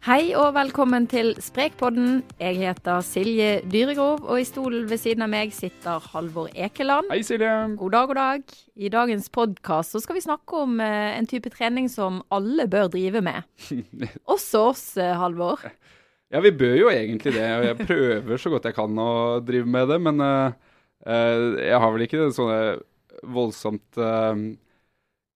Hei og velkommen til Sprekpodden. Jeg heter Silje Dyregrov, og i stolen ved siden av meg sitter Halvor Ekeland. Hei, Silje. God dag, god dag. I dagens podkast skal vi snakke om eh, en type trening som alle bør drive med. Også oss, eh, Halvor. Ja, vi bør jo egentlig det. Og jeg prøver så godt jeg kan å drive med det, men eh, jeg har vel ikke sånne voldsomt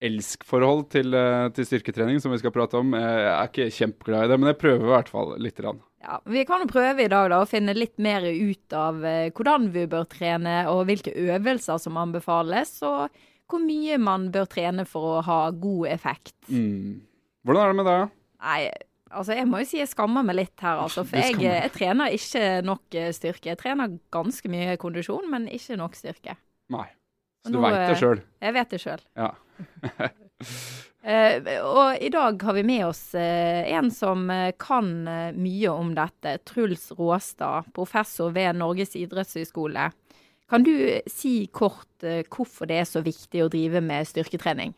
elskforhold til, eh, til styrketrening som vi skal prate om. Jeg er ikke kjempeglad i det, men jeg prøver i hvert fall litt. Ja, vi kan jo prøve i dag da, å finne litt mer ut av eh, hvordan vi bør trene, og hvilke øvelser som anbefales, og hvor mye man bør trene for å ha god effekt. Mm. Hvordan er det med deg? Nei, altså jeg må jo si jeg skammer meg litt her, altså. For jeg, jeg trener ikke nok eh, styrke. Jeg trener ganske mye kondisjon, men ikke nok styrke. Nei. Så du veit det eh, sjøl? Jeg vet det sjøl. Ja. uh, og i dag har vi med oss uh, en som kan mye om dette. Truls Råstad, professor ved Norges idrettshøgskole. Kan du si kort uh, hvorfor det er så viktig å drive med styrketrening?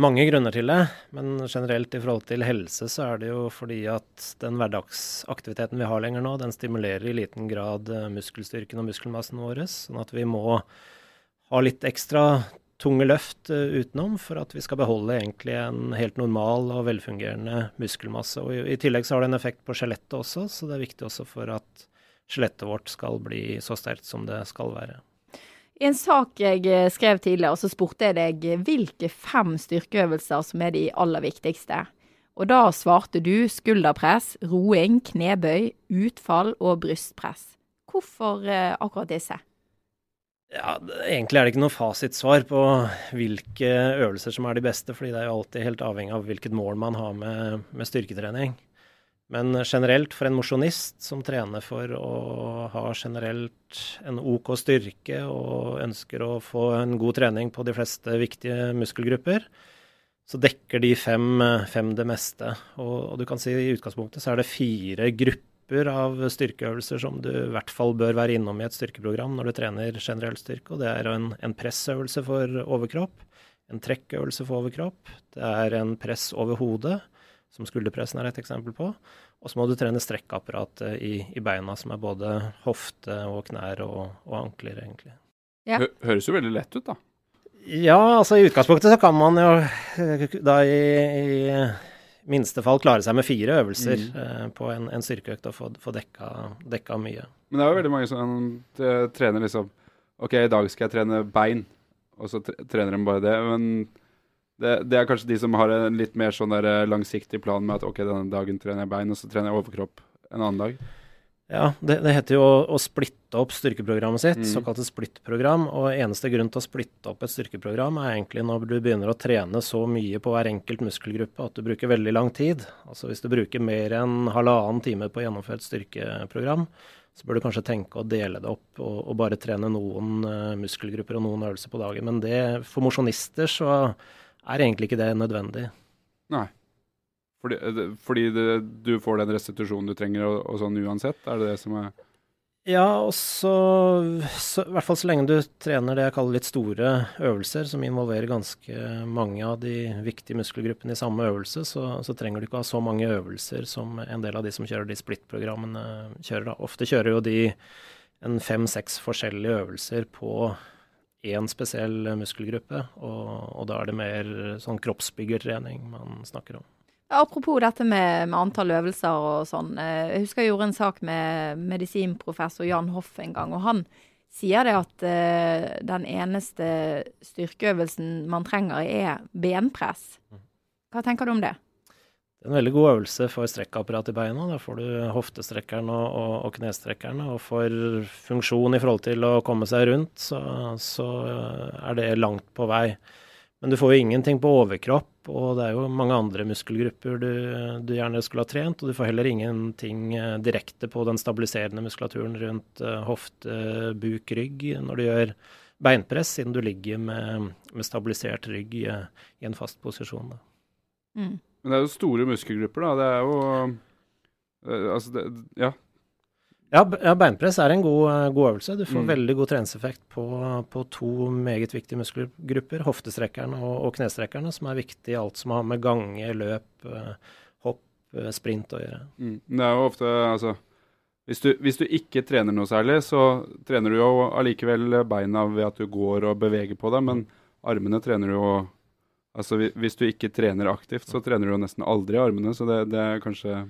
Mange grunner til det, men generelt i forhold til helse så er det jo fordi at den hverdagsaktiviteten vi har lenger nå, den stimulerer i liten grad eh, muskelstyrken og muskelmassen vår. Sånn at vi må ha litt ekstra tunge løft eh, utenom for at vi skal beholde egentlig en helt normal og velfungerende muskelmasse. Og i, i tillegg så har det en effekt på skjelettet også, så det er viktig også for at skjelettet vårt skal bli så sterkt som det skal være. I en sak jeg eh, skrev tidligere, så spurte jeg deg eh, hvilke fem styrkeøvelser som er de aller viktigste. Og da svarte du skulderpress, roing, knebøy, utfall og brystpress. Hvorfor eh, akkurat disse? Ja, Egentlig er det ikke noe fasitsvar på hvilke øvelser som er de beste, fordi det er jo alltid helt avhengig av hvilket mål man har med, med styrketrening. Men generelt for en mosjonist som trener for å ha generelt en OK styrke og ønsker å få en god trening på de fleste viktige muskelgrupper, så dekker de fem, fem det meste. Og, og du kan si i utgangspunktet så er det fire grupper av styrkeøvelser som du i hvert fall bør være innom i et styrkeprogram når du trener generell styrke. Og det er en, en pressøvelse for overkropp, en trekkøvelse for overkropp, det er en press over hodet, som skulderpressen er et eksempel på. Og så må du trene strekkapparatet i, i beina, som er både hofte og knær og, og ankler, egentlig. Ja. Hø høres jo veldig lett ut, da. Ja, altså i utgangspunktet så kan man jo eh, da i, i minste fall klare seg med fire øvelser Mm. eh, på en, en styrkeøkt og få, få dekka, dekka mye. Men det er jo veldig mange som trener liksom OK, i dag skal jeg trene bein, og så trener de bare det. Men det, det er kanskje de som har en litt mer sånn der eh, langsiktig plan med at OK, denne dagen trener jeg bein, og så trener jeg overkropp en annen dag. Ja, det, det heter jo å, å splitte opp styrkeprogrammet sitt, Mm. såkalte splittprogram. Og eneste grunn til å splitte opp et styrkeprogram er egentlig når du begynner å trene så mye på hver enkelt muskelgruppe at du bruker veldig lang tid. Altså hvis du bruker mer enn halvannen time på å gjennomføre et styrkeprogram, så bør du kanskje tenke å dele det opp og, og bare trene noen uh, muskelgrupper og noen øvelser på dagen. Men det, for mosjonister så er egentlig ikke det nødvendig. Nei. Fordi, eh, fordi det, du får den restitusjonen du trenger og, og sånn uansett? Er det det som er Ja, og så, så I hvert fall så lenge du trener det jeg kaller litt store øvelser, som involverer ganske mange av de viktige muskelgruppene i samme øvelse, så, så trenger du ikke ha så mange øvelser som en del av de som kjører de split-programmene kjører. da. Ofte kjører jo de en fem-seks forskjellige øvelser på én spesiell muskelgruppe, og, og da er det mer sånn kroppsbyggertrening man snakker om. Apropos dette med, med antall øvelser og sånn. eh, Jeg husker jeg gjorde en sak med medisinprofessor Jan Hoff en gang, og han sier det at uh, den eneste styrkeøvelsen man trenger er benpress. Hva tenker du om det? Det er en veldig god øvelse for strekkapparatet i beina. Da får du hoftestrekkeren og, og, og knestrekkeren. Og for funksjon i forhold til å komme seg rundt, så, så er det langt på vei. Men du får jo ingenting på overkropp, og det er jo mange andre muskelgrupper du, du gjerne skulle ha trent. Og du får heller ingenting eh, direkte på den stabiliserende muskulaturen rundt eh, hofte, buk, rygg når du gjør beinpress, siden du ligger med, med stabilisert rygg i, en fast posisjon. Da. Mm. Men det er jo store muskelgrupper, da. Det er jo eh, Altså, det, ja. Ja, beinpress er en god, eh, god øvelse. Du får Mm. veldig god treningseffekt på, på to meget viktige muskelgrupper. Hoftestrekkerne og, og knestrekkerne, som er viktig i alt som har med gange, løp, eh, hopp, sprint å gjøre. Mm. Det er jo ofte altså hvis du, hvis du, ikke trener noe særlig, så trener du jo allikevel beina ved at du går og beveger på deg, men armene trener du jo Altså hvis du ikke trener aktivt, så trener du jo nesten aldri armene, så det, det er kanskje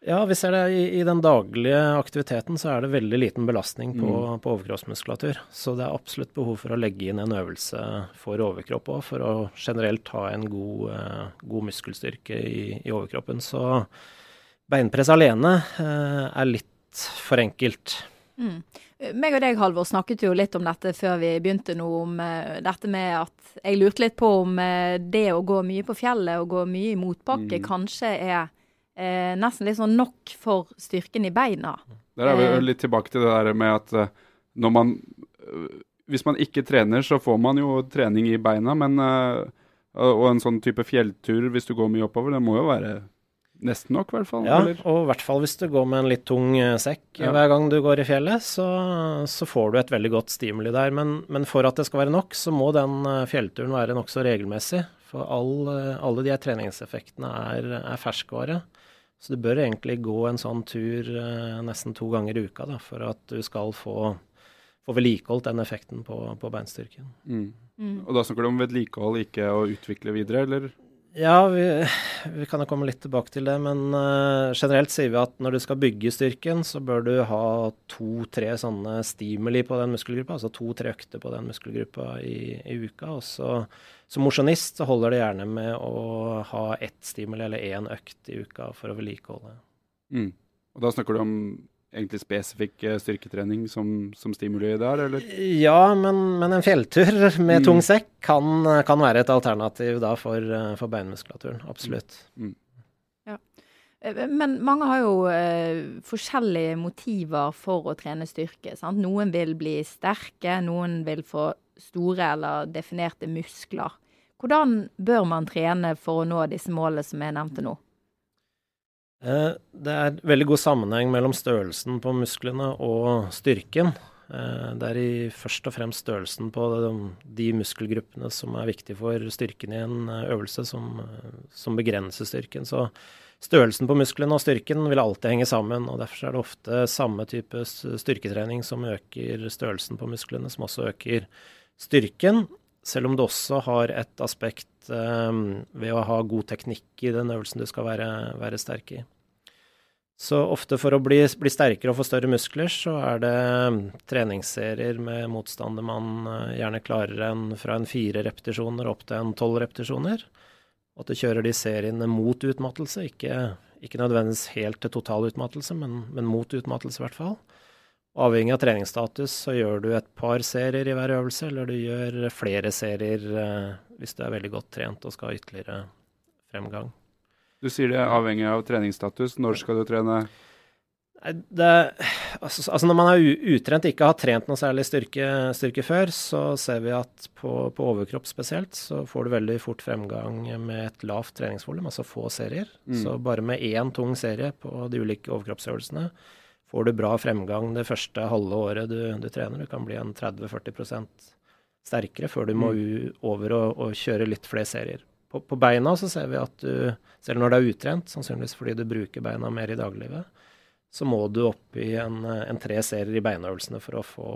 ja, vi ser det. I, I, den daglige aktiviteten så er det veldig liten belastning på, mm. på, overkroppsmuskulatur. Så det er absolutt behov for å legge inn en øvelse for overkropp òg, for å generelt ha en god, eh, god muskelstyrke i, i, overkroppen. Så beinpress alene eh, er litt for enkelt. Mm. Meg og deg, Halvor, snakket jo litt om dette før vi begynte nå, om uh, dette med at jeg lurte litt på om det å gå mye på fjellet og gå mye i motbakke mm. kanskje er eh, nesten litt sånn nok for styrken i beina. Der er vi eh, litt tilbake til det der med at eh, når man eh, Hvis man ikke trener, så får man jo trening i beina, men Og en sånn type fjelltur hvis du går mye oppover, det må jo være nesten nok, i hvert fall. Ja, eller? og i hvert fall hvis du går med en litt tung sekk ja. hver gang du går i fjellet, så, så, får du et veldig godt stimuli der. Men, men, for at det skal være nok, så må den fjellturen være nokså regelmessig. For all, alle de treningseffektene er, er ferskvare. Så du bør egentlig gå en sånn tur eh, nesten to ganger i uka da, for at du skal få, få vedlikeholdt den effekten på, på beinstyrken. Mm. Mm. Og da snakker du om vedlikehold, ikke å utvikle videre, eller? Ja, vi, vi kan jo komme litt tilbake til det. Men uh, generelt sier vi at når du skal bygge styrken, så bør du ha to-tre sånne stimuli på den muskelgruppa. Altså to-tre økter på den muskelgruppa i, i uka. Og så som mosjonist så holder det gjerne med å ha ett stimuli eller én økt i uka for å vedlikeholde. Mm. Og da snakker du om egentlig spesifikk eh, styrketrening som, som stimuli der, eller? Ja, men, men en fjelltur med mm. tung sekk kan, kan, være et alternativ da for, eh, for beinmuskulaturen. Absolutt. Mm. Ja. Eh, men mange har jo eh, forskjellige motiver for å trene styrke. Sant? Noen vil bli sterke, noen vil få store eller definerte muskler. Hvordan bør man trene for å nå disse målene som jeg nevnte nå? Eh, det er veldig god sammenheng mellom størrelsen på musklene og styrken. Eh, det er i først og fremst størrelsen på de muskelgruppene som er viktige for styrken i en eh, øvelse, som, som begrenser styrken. Så størrelsen på musklene og styrken vil alltid henge sammen. og Derfor er det ofte samme type styrketrening som øker størrelsen på musklene, som også øker styrken. Selv om det også har et aspekt um, ved å ha god teknikk i den øvelsen du skal være, være sterk i. Så ofte for å bli, bli, sterkere og få større muskler, så er det ehm, treningsserier med motstander man uh, gjerne klarer en, fra en fire repetisjoner opp til en tolv repetisjoner. Og at du kjører de seriene mot utmattelse, ikke, ikke nødvendigvis helt til total utmattelse, men, men mot utmattelse i hvert fall. Avhengig av treningsstatus så gjør du et par serier i hver øvelse, eller du gjør flere serier eh, hvis du er veldig godt trent og skal ha ytterligere fremgang. Du sier det er avhengig av treningsstatus. Når skal du trene? Det, altså, altså, når man er utrent, ikke har trent noe særlig styrke, styrke før, så ser vi at på, på, overkropp spesielt, så får du veldig fort fremgang med et lavt treningsvolum, altså få serier. Mm. Så bare med én tung serie på de ulike overkroppsøvelsene får du bra fremgang det første halve året du, du trener. Du kan bli en 30-40% sterkere før du må mm. over og, og, kjøre litt flere serier. På, på, beina så ser vi at du, selv når du er utrent, sannsynligvis fordi du bruker beina mer i daglivet, så må du opp i en, en tre serier i beinøvelsene for å få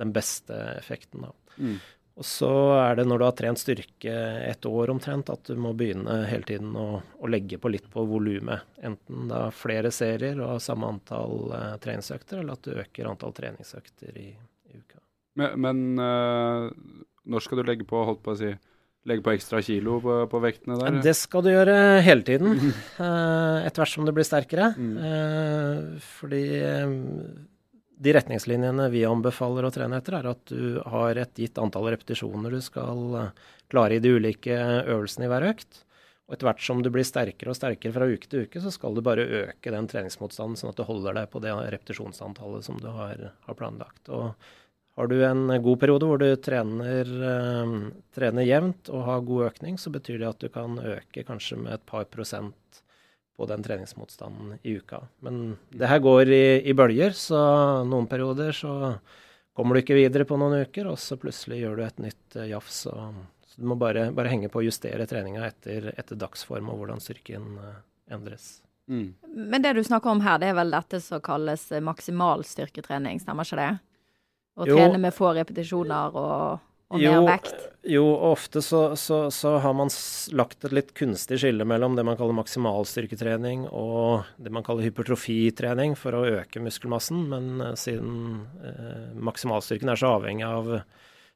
den beste effekten. Da. Mm. Og så er det når du har trent styrke et år omtrent, at du må begynne hele tiden å, å legge på litt på volumet. Enten da flere serier og samme antall eh, treningsøkter, eller at du øker antall treningsøkter i, i uka. Men, men uh, når skal du legge på, holdt på å si, legge på ekstra kilo på, på vektene der? Det skal du gjøre hele tiden, uh, etter hvert som du blir sterkere. Mm. Uh, fordi de retningslinjene vi anbefaler å trene etter, er at du har et gitt antall repetisjoner du skal eh, klare i de ulike øvelsene i hver økt. Og etter hvert som du blir sterkere og sterkere fra uke til uke, så skal du bare øke den treningsmotstanden, sånn at du holder deg på det repetisjonsantallet som du har, har planlagt. Og har du en god periode hvor du trener, øh, trener jevnt og har god økning, så betyr det at du kan øke kanskje med et par prosent på den treningsmotstanden i uka. Men det her går i, i, bølger, så noen perioder så kommer du ikke videre på noen uker, og så plutselig gjør du et nytt uh, jafs. Så, så, du må bare, bare, henge på å justere treninga etter, etter, dagsform og hvordan styrken uh, endres. Mm. Men det du snakker om her, det er vel dette som kalles eh, maksimal styrketrening, stemmer ikke det? Å trene med få repetisjoner og, og Jo, mer vekt? Jo, ofte så, så, så har man lagt et litt kunstig skille mellom det man kaller maksimalstyrketrening og det man kaller hypertrofitrening for å øke muskelmassen. Men eh, siden eh, maksimalstyrken er så avhengig av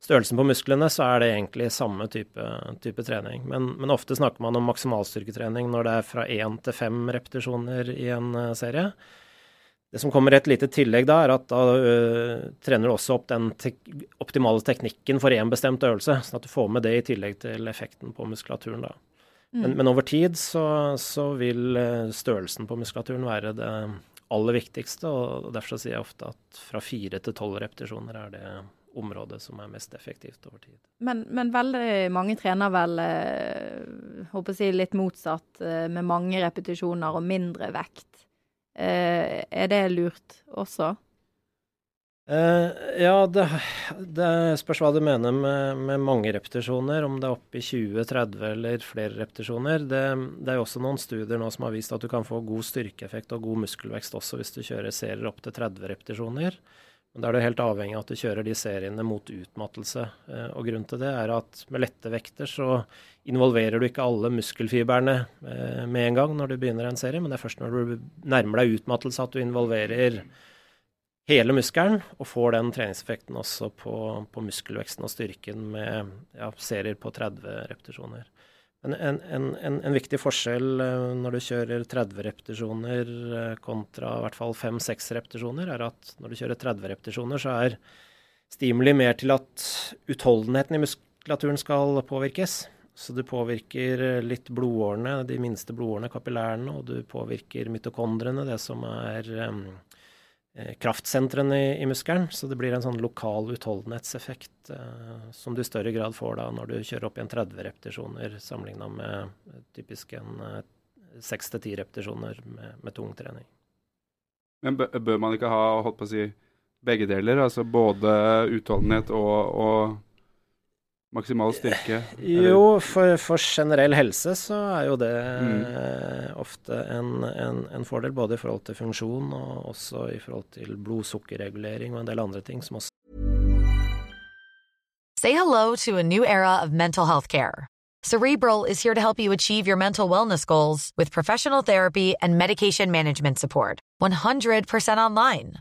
størrelsen på musklene, så er det egentlig samme type, type trening. Men, men ofte snakker man om maksimalstyrketrening når det er fra én til fem repetisjoner i en eh, serie. Det som kommer et lite tillegg da, er at da uh, trener du også opp den tek optimale teknikken for én bestemt øvelse, sånn at du får med det i tillegg til effekten på muskulaturen. da. Men, men over tid så, så vil øh, størrelsen på muskulaturen være det aller viktigste, og derfor så sier jeg ofte at fra fire til tolv repetisjoner er det området som er mest effektivt over tid. Men, men veldig mange trener vel eh, håper jeg litt motsatt, eh, med mange repetisjoner og mindre vekt. Eh, er det lurt også? Eh, ja, det, det spørs hva du mener med, med mange repetisjoner, om det er oppe i 20-30 eller flere repetisjoner. Det, det er jo også noen studier nå som har vist at du kan få god styrkeeffekt og god muskelvekst også hvis du kjører serier opp til 30 repetisjoner. Men da er du helt avhengig av at du kjører de seriene mot utmattelse. Eh, og grunnen til det er at med lette vekter så involverer du ikke alle muskelfibrene eh, med en gang når du begynner en serie, men det er først når du nærmer deg utmattelse at du involverer hele muskelen, og får den treningseffekten også på, på muskelveksten og styrken med ja, serier på 30 repetisjoner. En, en, en, en viktig forskjell eh, når du kjører 30 repetisjoner eh, kontra i hvert fall 5-6 repetisjoner, er at når du kjører 30 repetisjoner, så er stimuli mer til at utholdenheten i muskulaturen skal påvirkes. Så du påvirker eh, litt blodårene, de minste blodårene, kapillærene, og du påvirker mitokondrene, det som er kraftsentrene i, i muskelen. Så det blir en sånn lokal utholdenhetseffekt eh, som du i større grad får da når du kjører opp igjen 30 repetisjoner sammenligna med eh, typisk en eh, 6-10 repetisjoner med, med tung trening. Men bør man ikke ha holdt på å si begge deler? Altså både utholdenhet og, og maksimal styrke? eller- Jo, for, for generell helse så er jo det Mm. eh, ofte en, en, en fordel, både i forhold til funksjon og også i forhold til blodsukkerregulering og en del andre ting som også Say hello to a new era of mental health care. Cerebral is here to help you achieve your mental wellness goals with professional therapy and medication management support. 100% online.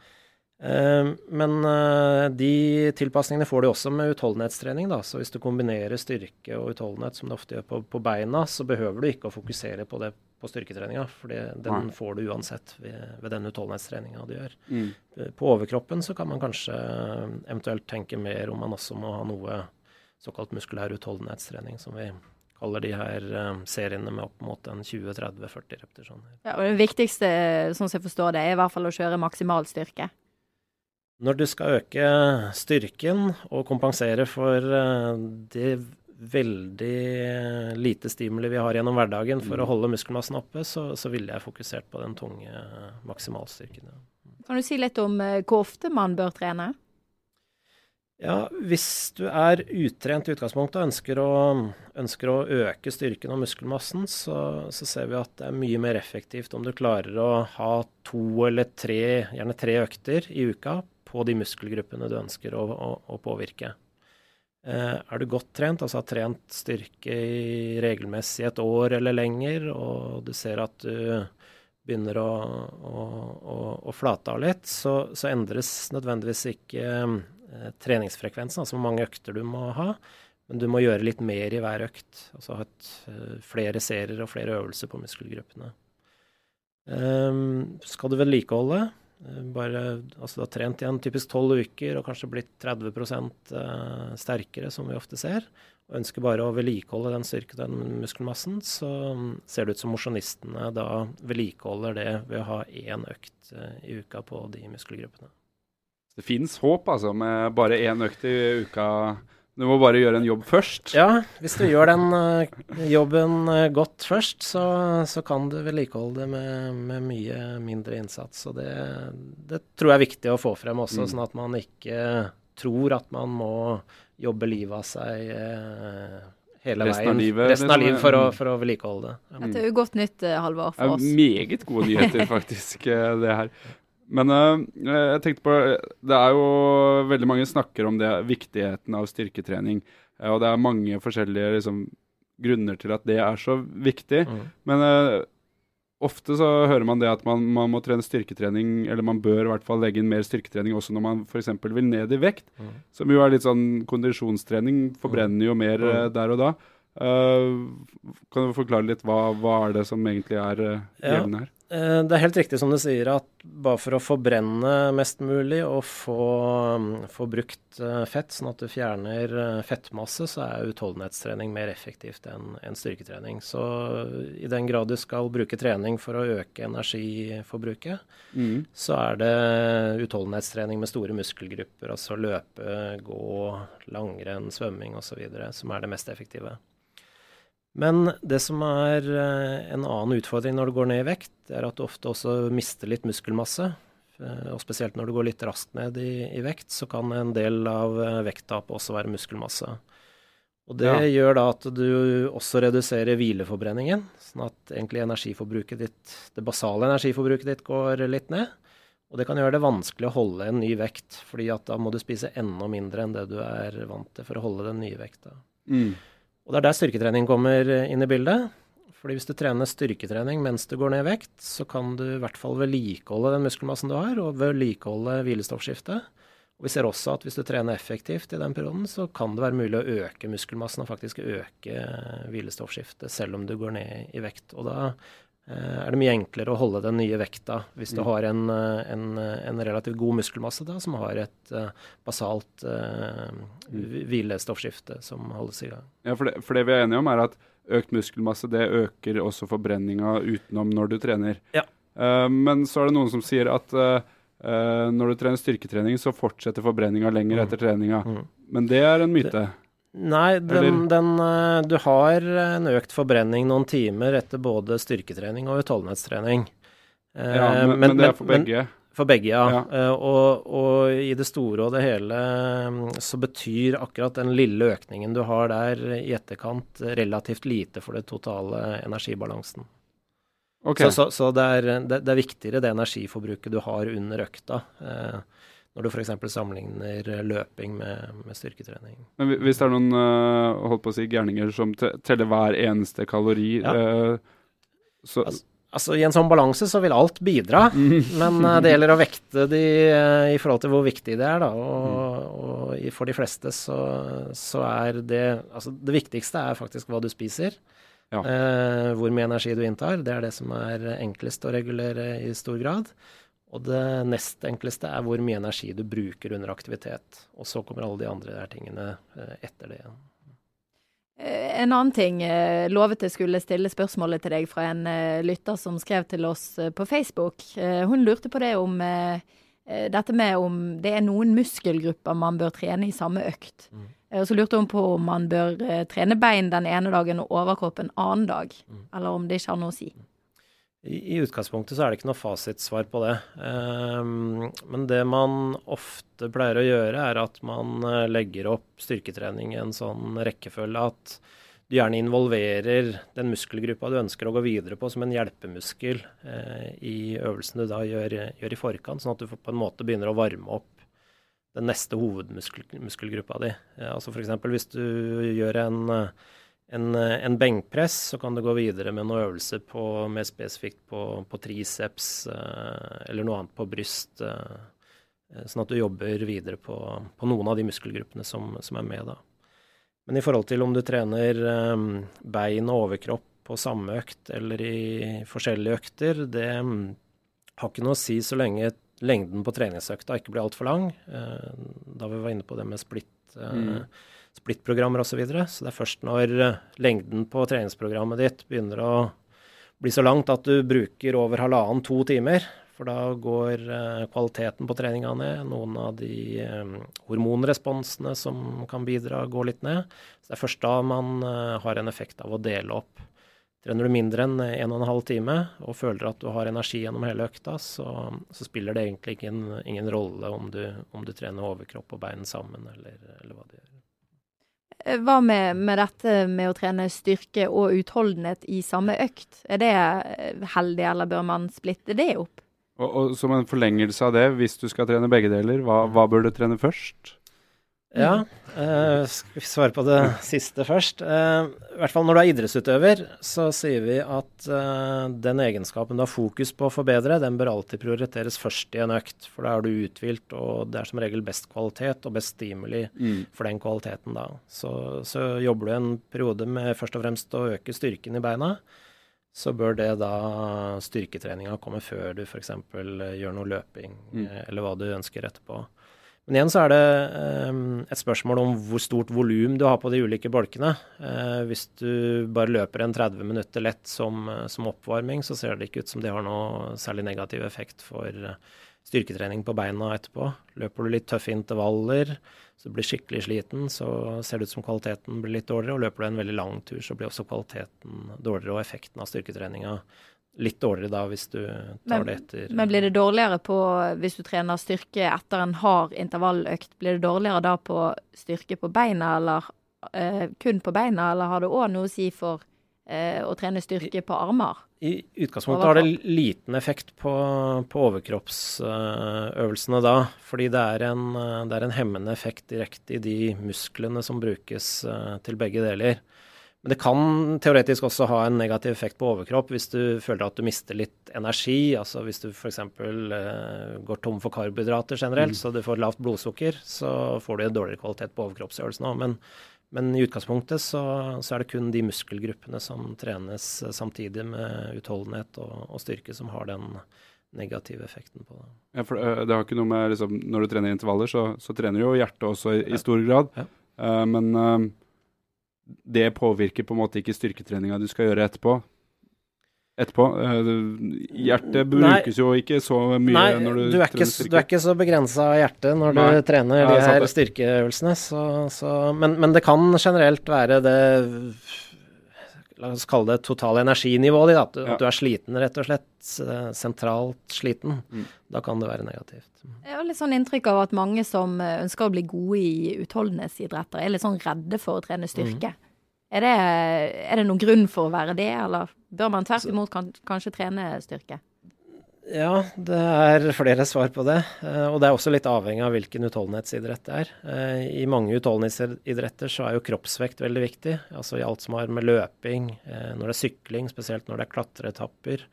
Eh, Men eh, de tilpasningene får du også med utholdenhetstrening. Da. Så hvis du kombinerer styrke og utholdenhet, som du ofte gjør på, på beina, så behøver du ikke å fokusere på det på styrketreninga. For den Nei. får du uansett ved, ved den utholdenhetstreninga du gjør. Mm. Eh, På overkroppen så kan man kanskje eventuelt tenke mer om man også må ha noe såkalt muskulær utholdenhetstrening, som vi kaller de her seriene med opp mot en 20-30-40 repetisjoner. Ja, og det viktigste, sånn som jeg forstår det, er i hvert fall å kjøre maksimal styrke. Når du skal øke styrken og kompensere for eh, det veldig lite stimuli vi har gjennom hverdagen for å holde muskelmassen oppe, så, så ville jeg fokusert på den tunge eh, maksimalstyrken. Kan du si litt om eh, hvor ofte man bør trene? Ja, hvis du er utrent i utgangspunktet og ønsker å, ønsker å øke styrken og muskelmassen, så, så ser vi at det er mye mer effektivt om du klarer å ha to eller tre, gjerne tre økter i uka på de muskelgruppene du ønsker å, å, å påvirke. Eh, er du godt trent, altså har trent styrke i regelmessig et år eller lenger, og du ser at du begynner å, å, å, å flate av litt, så, så endres nødvendigvis ikke eh, treningsfrekvensen, altså hvor mange økter du må ha. Men du må gjøre litt mer i hver økt. Altså ha et, eh, flere serier og flere øvelser på muskelgruppene. Um, skal du vedlikeholde, eh, bare, altså da trent igjen typisk 12 uker og kanskje blitt 30 eh, sterkere, som vi ofte ser, og ønsker bare å vedlikeholde den styrken den muskelmassen, så mm, ser det ut som mosjonistene da vedlikeholder det ved å ha én økt eh, i uka på de muskelgruppene. Det fins håp, altså, med bare én økt i uka. Du må bare gjøre en jobb først. Ja, hvis du gjør den uh, jobben uh, godt først, så, så kan du vedlikeholde det med, med mye mindre innsats. Og det, det tror jeg er viktig å få frem også, Mm. sånn at man ikke tror at man må jobbe livet av seg uh, hele Resten av livet, Resten av liksom, livet for å, mm. for å vedlikeholde det. Ja. Dette er jo godt nytt, Halvor, for oss. Det er meget gode nyheter, faktisk, det her. Men eh, jeg tenkte på Det er jo veldig mange snakker om det, viktigheten av styrketrening. eh, og det er mange forskjellige liksom, grunner til at det er så viktig. Mm. Men eh, ofte så hører man det at man, man må trene styrketrening, eller man bør i hvert fall legge inn mer styrketrening også når man f.eks. vil ned i vekt. Mm. Som jo er litt sånn kondisjonstrening. Forbrenner jo mer Mm. eh, der og da. Uh, kan du forklare litt hva, hva er det som egentlig er uh, gjeldende her? Eh, Det er helt riktig som du sier, at bare for å forbrenne mest mulig og få, mm, få brukt eh, fett, sånn at du fjerner eh, fettmasse, så er utholdenhetstrening mer effektivt enn en styrketrening. Så i den grad du skal bruke trening for å øke energiforbruket, Mm. så er det utholdenhetstrening med store muskelgrupper, altså løpe, gå, langrenn, svømming osv., som er det mest effektive. Men det som er eh, en annen utfordring når du går ned i vekt, er at du ofte også mister litt muskelmasse. Eh, Og spesielt når du går litt raskt ned i, i vekt, så kan en del av eh, vekttapet også være muskelmasse. Og det Ja. gjør da at du også reduserer hvileforbrenningen, sånn at egentlig energiforbruket ditt, det basale energiforbruket ditt går litt ned. Og det kan gjøre det vanskelig å holde en ny vekt, fordi at da må du spise enda mindre enn det du er vant til for å holde den nye vekta. Mm. Og det er der styrketrening kommer inn i bildet. Fordi hvis du trener styrketrening mens du går ned i vekt, så kan du i hvert fall vedlikeholde den muskelmassen du har, og vedlikeholde hvilestoffskiftet. Og vi ser også at hvis du trener effektivt i den perioden, så kan det være mulig å øke muskelmassen og faktisk øke hvilestoffskiftet selv om du går ned i vekt. Og da eh, er det mye enklere å holde den nye vekta hvis du Mm. har en, eh, en, en relativt god muskelmasse da, som har et eh, basalt uh, hvilestoffskifte som holdes i gang. Ja, for det, for det vi er enige om, er at økt muskelmasse det øker også forbrenninga utenom når du trener. Ja. Uh, men så er det noen som sier at uh, eh, når du trener styrketrening, så fortsetter forbrenninga lenger Mm. etter treninga. Mm. Men det er en myte. Nei, den, den, eh, du har en økt forbrenning noen timer etter både styrketrening og utholdenhetstrening. Eh, Ja, men, men det er for begge. for begge, ja. Ja. Eh, og, og i det store og det hele mm, så betyr akkurat den lille økningen du har der i etterkant relativt lite for den totale energibalansen. Okay. Så, så, så det, er, det, det er viktigere det energiforbruket du har under økta. Eh, når du f.eks. sammenligner løping med, med styrketrening. Men hvis det er noen eh, holdt på å si gærninger som teller hver eneste kalori, Ja. eh, så Altså- Altså I en sånn balanse så vil alt bidra, men eh, det gjelder å vekte de eh, i forhold til hvor viktig det er. da, Og, og for de fleste så, så er det Altså det viktigste er faktisk hva du spiser. Ja. Eh, hvor mye energi du inntar. Det er det som er enklest å regulere i stor grad. Og det nest enkleste er hvor mye energi du bruker under aktivitet. Og så kommer alle de andre der tingene eh, etter det igjen. Eh, En annen ting. eh, Lovet jeg skulle stille spørsmålet til deg fra en lytter som skrev til oss på Facebook. Hun lurte på det om dette med om det er noen muskelgrupper man bør trene i samme økt. Mm. Og så lurte hun på om man bør trene bein den ene dagen og overkropp en annen dag. Eller om det ikke har noe å si. I, utgangspunktet så er det ikke noe fasitsvar på det. Ehm, men det man ofte pleier å gjøre, er at man eh, legger opp styrketrening i en sånn rekkefølge at du gjerne involverer den muskelgruppa du ønsker å gå videre på som en hjelpemuskel eh, i øvelsen du da gjør, gjør i forkant, sånn at du på en måte begynner å varme opp den neste hovedmuskelgruppa di. Eh, altså F.eks. hvis du gjør en en, en benkpress, så kan du gå videre med noen øvelser på, mer spesifikt på, på triceps eh, eller noe annet på bryst. Eh, sånn at du jobber videre på, på noen av de muskelgruppene som, som, er med. da. Men i forhold til om du trener eh, bein og overkropp på samme økt eller i forskjellige økter, det mm, har ikke noe å si så lenge lengden på treningsøkta ikke blir altfor lang. Eh, da vi var inne på det med splitt. Mm splittprogrammer osv. Så, videre. så det er først når eh, lengden på treningsprogrammet ditt begynner å bli så langt at du bruker over halvannen-to timer, for da går eh, kvaliteten på treninga ned. Noen av de eh, hormonresponsene som kan bidra, går litt ned. Så det er først da man har en effekt av å dele opp. Trener du mindre enn en og en halv time og føler at du har energi gjennom hele økta, så, så spiller det egentlig ingen, ingen rolle om du, om du, trener overkropp og bein sammen, eller, eller hva du gjør. Eh, Hva med, med, dette med å trene styrke og utholdenhet i samme økt? Er det eh, heldig, eller bør man splitte det opp? Og, og som en forlengelse av det, hvis du skal trene begge deler, hva, hva bør du trene først? Ja, eh, skal vi svare på det siste først. Eh, I hvert fall når du er idrettsutøver, så sier vi at eh, den egenskapen du har fokus på å forbedre, den bør alltid prioriteres først i en økt. For da er du uthvilt, og det er som regel best kvalitet og best stimuli Mm. for den kvaliteten da. Så, så jobber du en periode med først og fremst å øke styrken i beina. Så bør det da styrketreninga komme før du f.eks. gjør noe løping, Mm. eh, eller hva du ønsker etterpå. Men igjen så er det eh, et spørsmål om hvor stort volum du har på de ulike bolkene. Eh, hvis du bare løper en 30 minutter lett som, som, oppvarming, så ser det ikke ut som det har noe særlig negativ effekt for eh, styrketrening på beina etterpå. Løper du litt tøffe intervaller, så du blir skikkelig sliten, så ser det ut som kvaliteten blir litt dårligere. Og løper du en veldig lang tur, så blir også kvaliteten dårligere, og effekten av styrketreninga litt dårligere da hvis du tar Men- det etter Men blir det dårligere på hvis du trener styrke etter en hard intervalløkt? Blir det dårligere da på styrke på beina, eller eh, kun på beina, eller har det òg noe å si for eh, å trene styrke på armer? I utgangspunktet har det liten effekt på, på overkroppsøvelsene da, fordi det er, en, eh, det er en hemmende effekt direkte i de musklene som brukes eh, til begge deler. Men det kan teoretisk også ha en negativ effekt på overkropp hvis du føler at du mister litt energi. Altså hvis du f.eks. Uh, går tom for karbohydrater generelt, så du får lavt blodsukker, så får du en dårligere kvalitet på overkroppsøvelsen òg. Men, men i utgangspunktet så, så er det kun de muskelgruppene som trenes eh, samtidig med utholdenhet og, og styrke, som har den negative effekten på det. Ja, for uh, det har ikke noe med liksom, Når du trener intervaller, så, så trener jo hjertet også i, i stor grad. Ja. Uh, men det påvirker på en måte ikke styrketreninga du skal gjøre etterpå. Etterpå. Eh, hjertet brukes jo ikke så mye Nei, når du, du er, ikke, trener styrke. du er ikke så begrensa av hjertet når Nei. du trener de her styrkeøvelsene. Så, så, men, men det kan generelt være det La oss kalle det totale energinivået ditt. At, du- Ja. at du er sliten, rett og slett. eh, Sentralt sliten. Mm. Da kan det være negativt. Jeg har litt sånn inntrykk av at mange som eh, ønsker å bli gode i utholdenhetsidretter, er litt sånn redde for å trene styrke. Er, det, er det noen grunn for å være det, eller bør man tvert imot kan, kanskje trene styrke? Ja, det er flere svar på det. eh, Og det er også litt avhengig av hvilken utholdenhetsidrett det er. Eh, I mange utholdenhetsidretter så er jo kroppsvekt veldig viktig. Altså i alt som har med løping, eh, når det er sykling, spesielt når det er klatreetapper,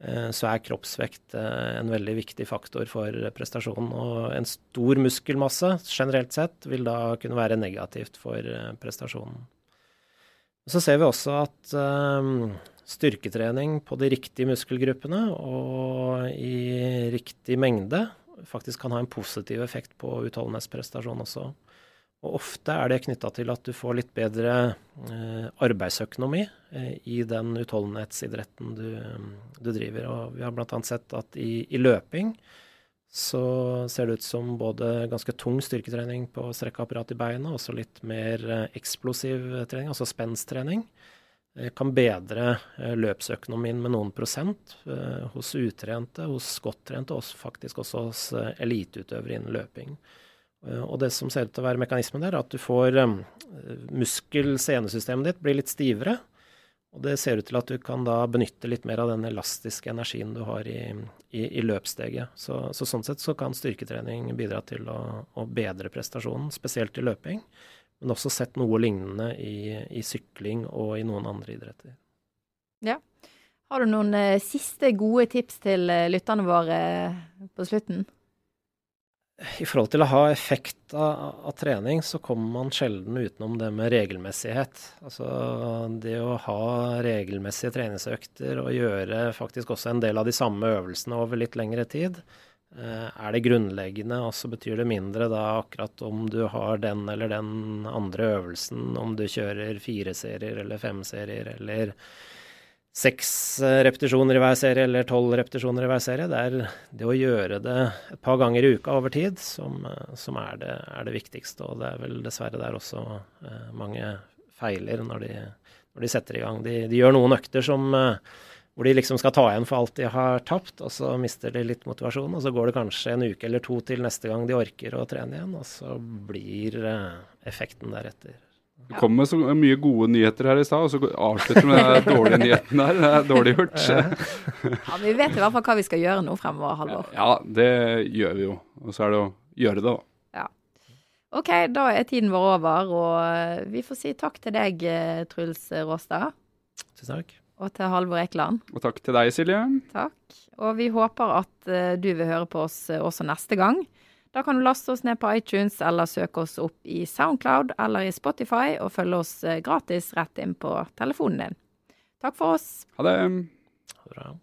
eh, så er kroppsvekt en veldig viktig faktor for prestasjonen. Og en stor muskelmasse generelt sett vil da kunne være negativt for prestasjonen. Så ser vi også at styrketrening på de riktige muskelgruppene og i riktig mengde faktisk kan ha en positiv effekt på utholdenhetsprestasjon også. Og ofte er det knytta til at du får litt bedre eh, arbeidsøkonomi eh, i den utholdenhetsidretten du, du, driver. Og vi har bl.a. sett at i, i, løping så ser det ut som både ganske tung styrketrening på strekkeapparat i beina, og også litt mer eh, eksplosiv trening, altså spensttrening, kan bedre eh, løpsøkonomien med noen prosent eh, hos utrente, hos godttrente, og faktisk også hos eliteutøvere innen løping. Og det som ser ut til å være mekanismen der, er at du får muskel-senesystemet ditt blir litt stivere. Og det ser ut til at du kan da benytte litt mer av den elastiske energien du har i, i, i løpssteget. Så, så, sånn sett så kan styrketrening bidra til å, å, bedre prestasjonen, spesielt i løping. Men også sett noe lignende i, i sykling og i noen andre idretter. Ja. Har du noen eh, siste gode tips til uh, lytterne våre uh, på slutten? I forhold til å ha effekt av, av, trening, så kommer man sjelden utenom det med regelmessighet. Altså det å ha regelmessige treningsøkter og gjøre faktisk også en del av de samme øvelsene over litt lengre tid, eh, er det grunnleggende. Og så betyr det mindre da akkurat om du har den eller den andre øvelsen, om du kjører fire serier eller fem serier eller seks eh, repetisjoner i hver serie eller tolv repetisjoner i hver serie. Det er det å gjøre det et par ganger i uka over tid som, eh, som er, det, er, det, viktigste. Og det er vel dessverre der også eh, mange feiler når de, når de, setter i gang. De, de gjør noen økter som, eh, hvor de liksom skal ta igjen for alt de har tapt, og så mister de litt motivasjon. Og så går det kanskje en uke eller to til neste gang de orker å trene igjen, og så blir eh, effekten deretter. Du kom med så mye gode nyheter her i stad, og så avslutter du med den dårlige nyheten der. Det er dårlig gjort. ja, Vi vet i hvert fall hva vi skal gjøre nå fremover, Halvor. Ja, det gjør vi jo. Og så er det å gjøre det, da. Ja. OK, da er tiden vår over, og vi får si takk til deg, Truls Råstad. Tusen takk. Og til Halvor Ekeland. Og takk til deg, Silje. Takk. Og vi håper at du vil høre på oss også neste gang. Da kan du laste oss ned på iTunes eller søke oss opp i Soundcloud eller i Spotify og følge oss eh, gratis rett inn på telefonen din. Takk for oss. Ha det. Ha det bra.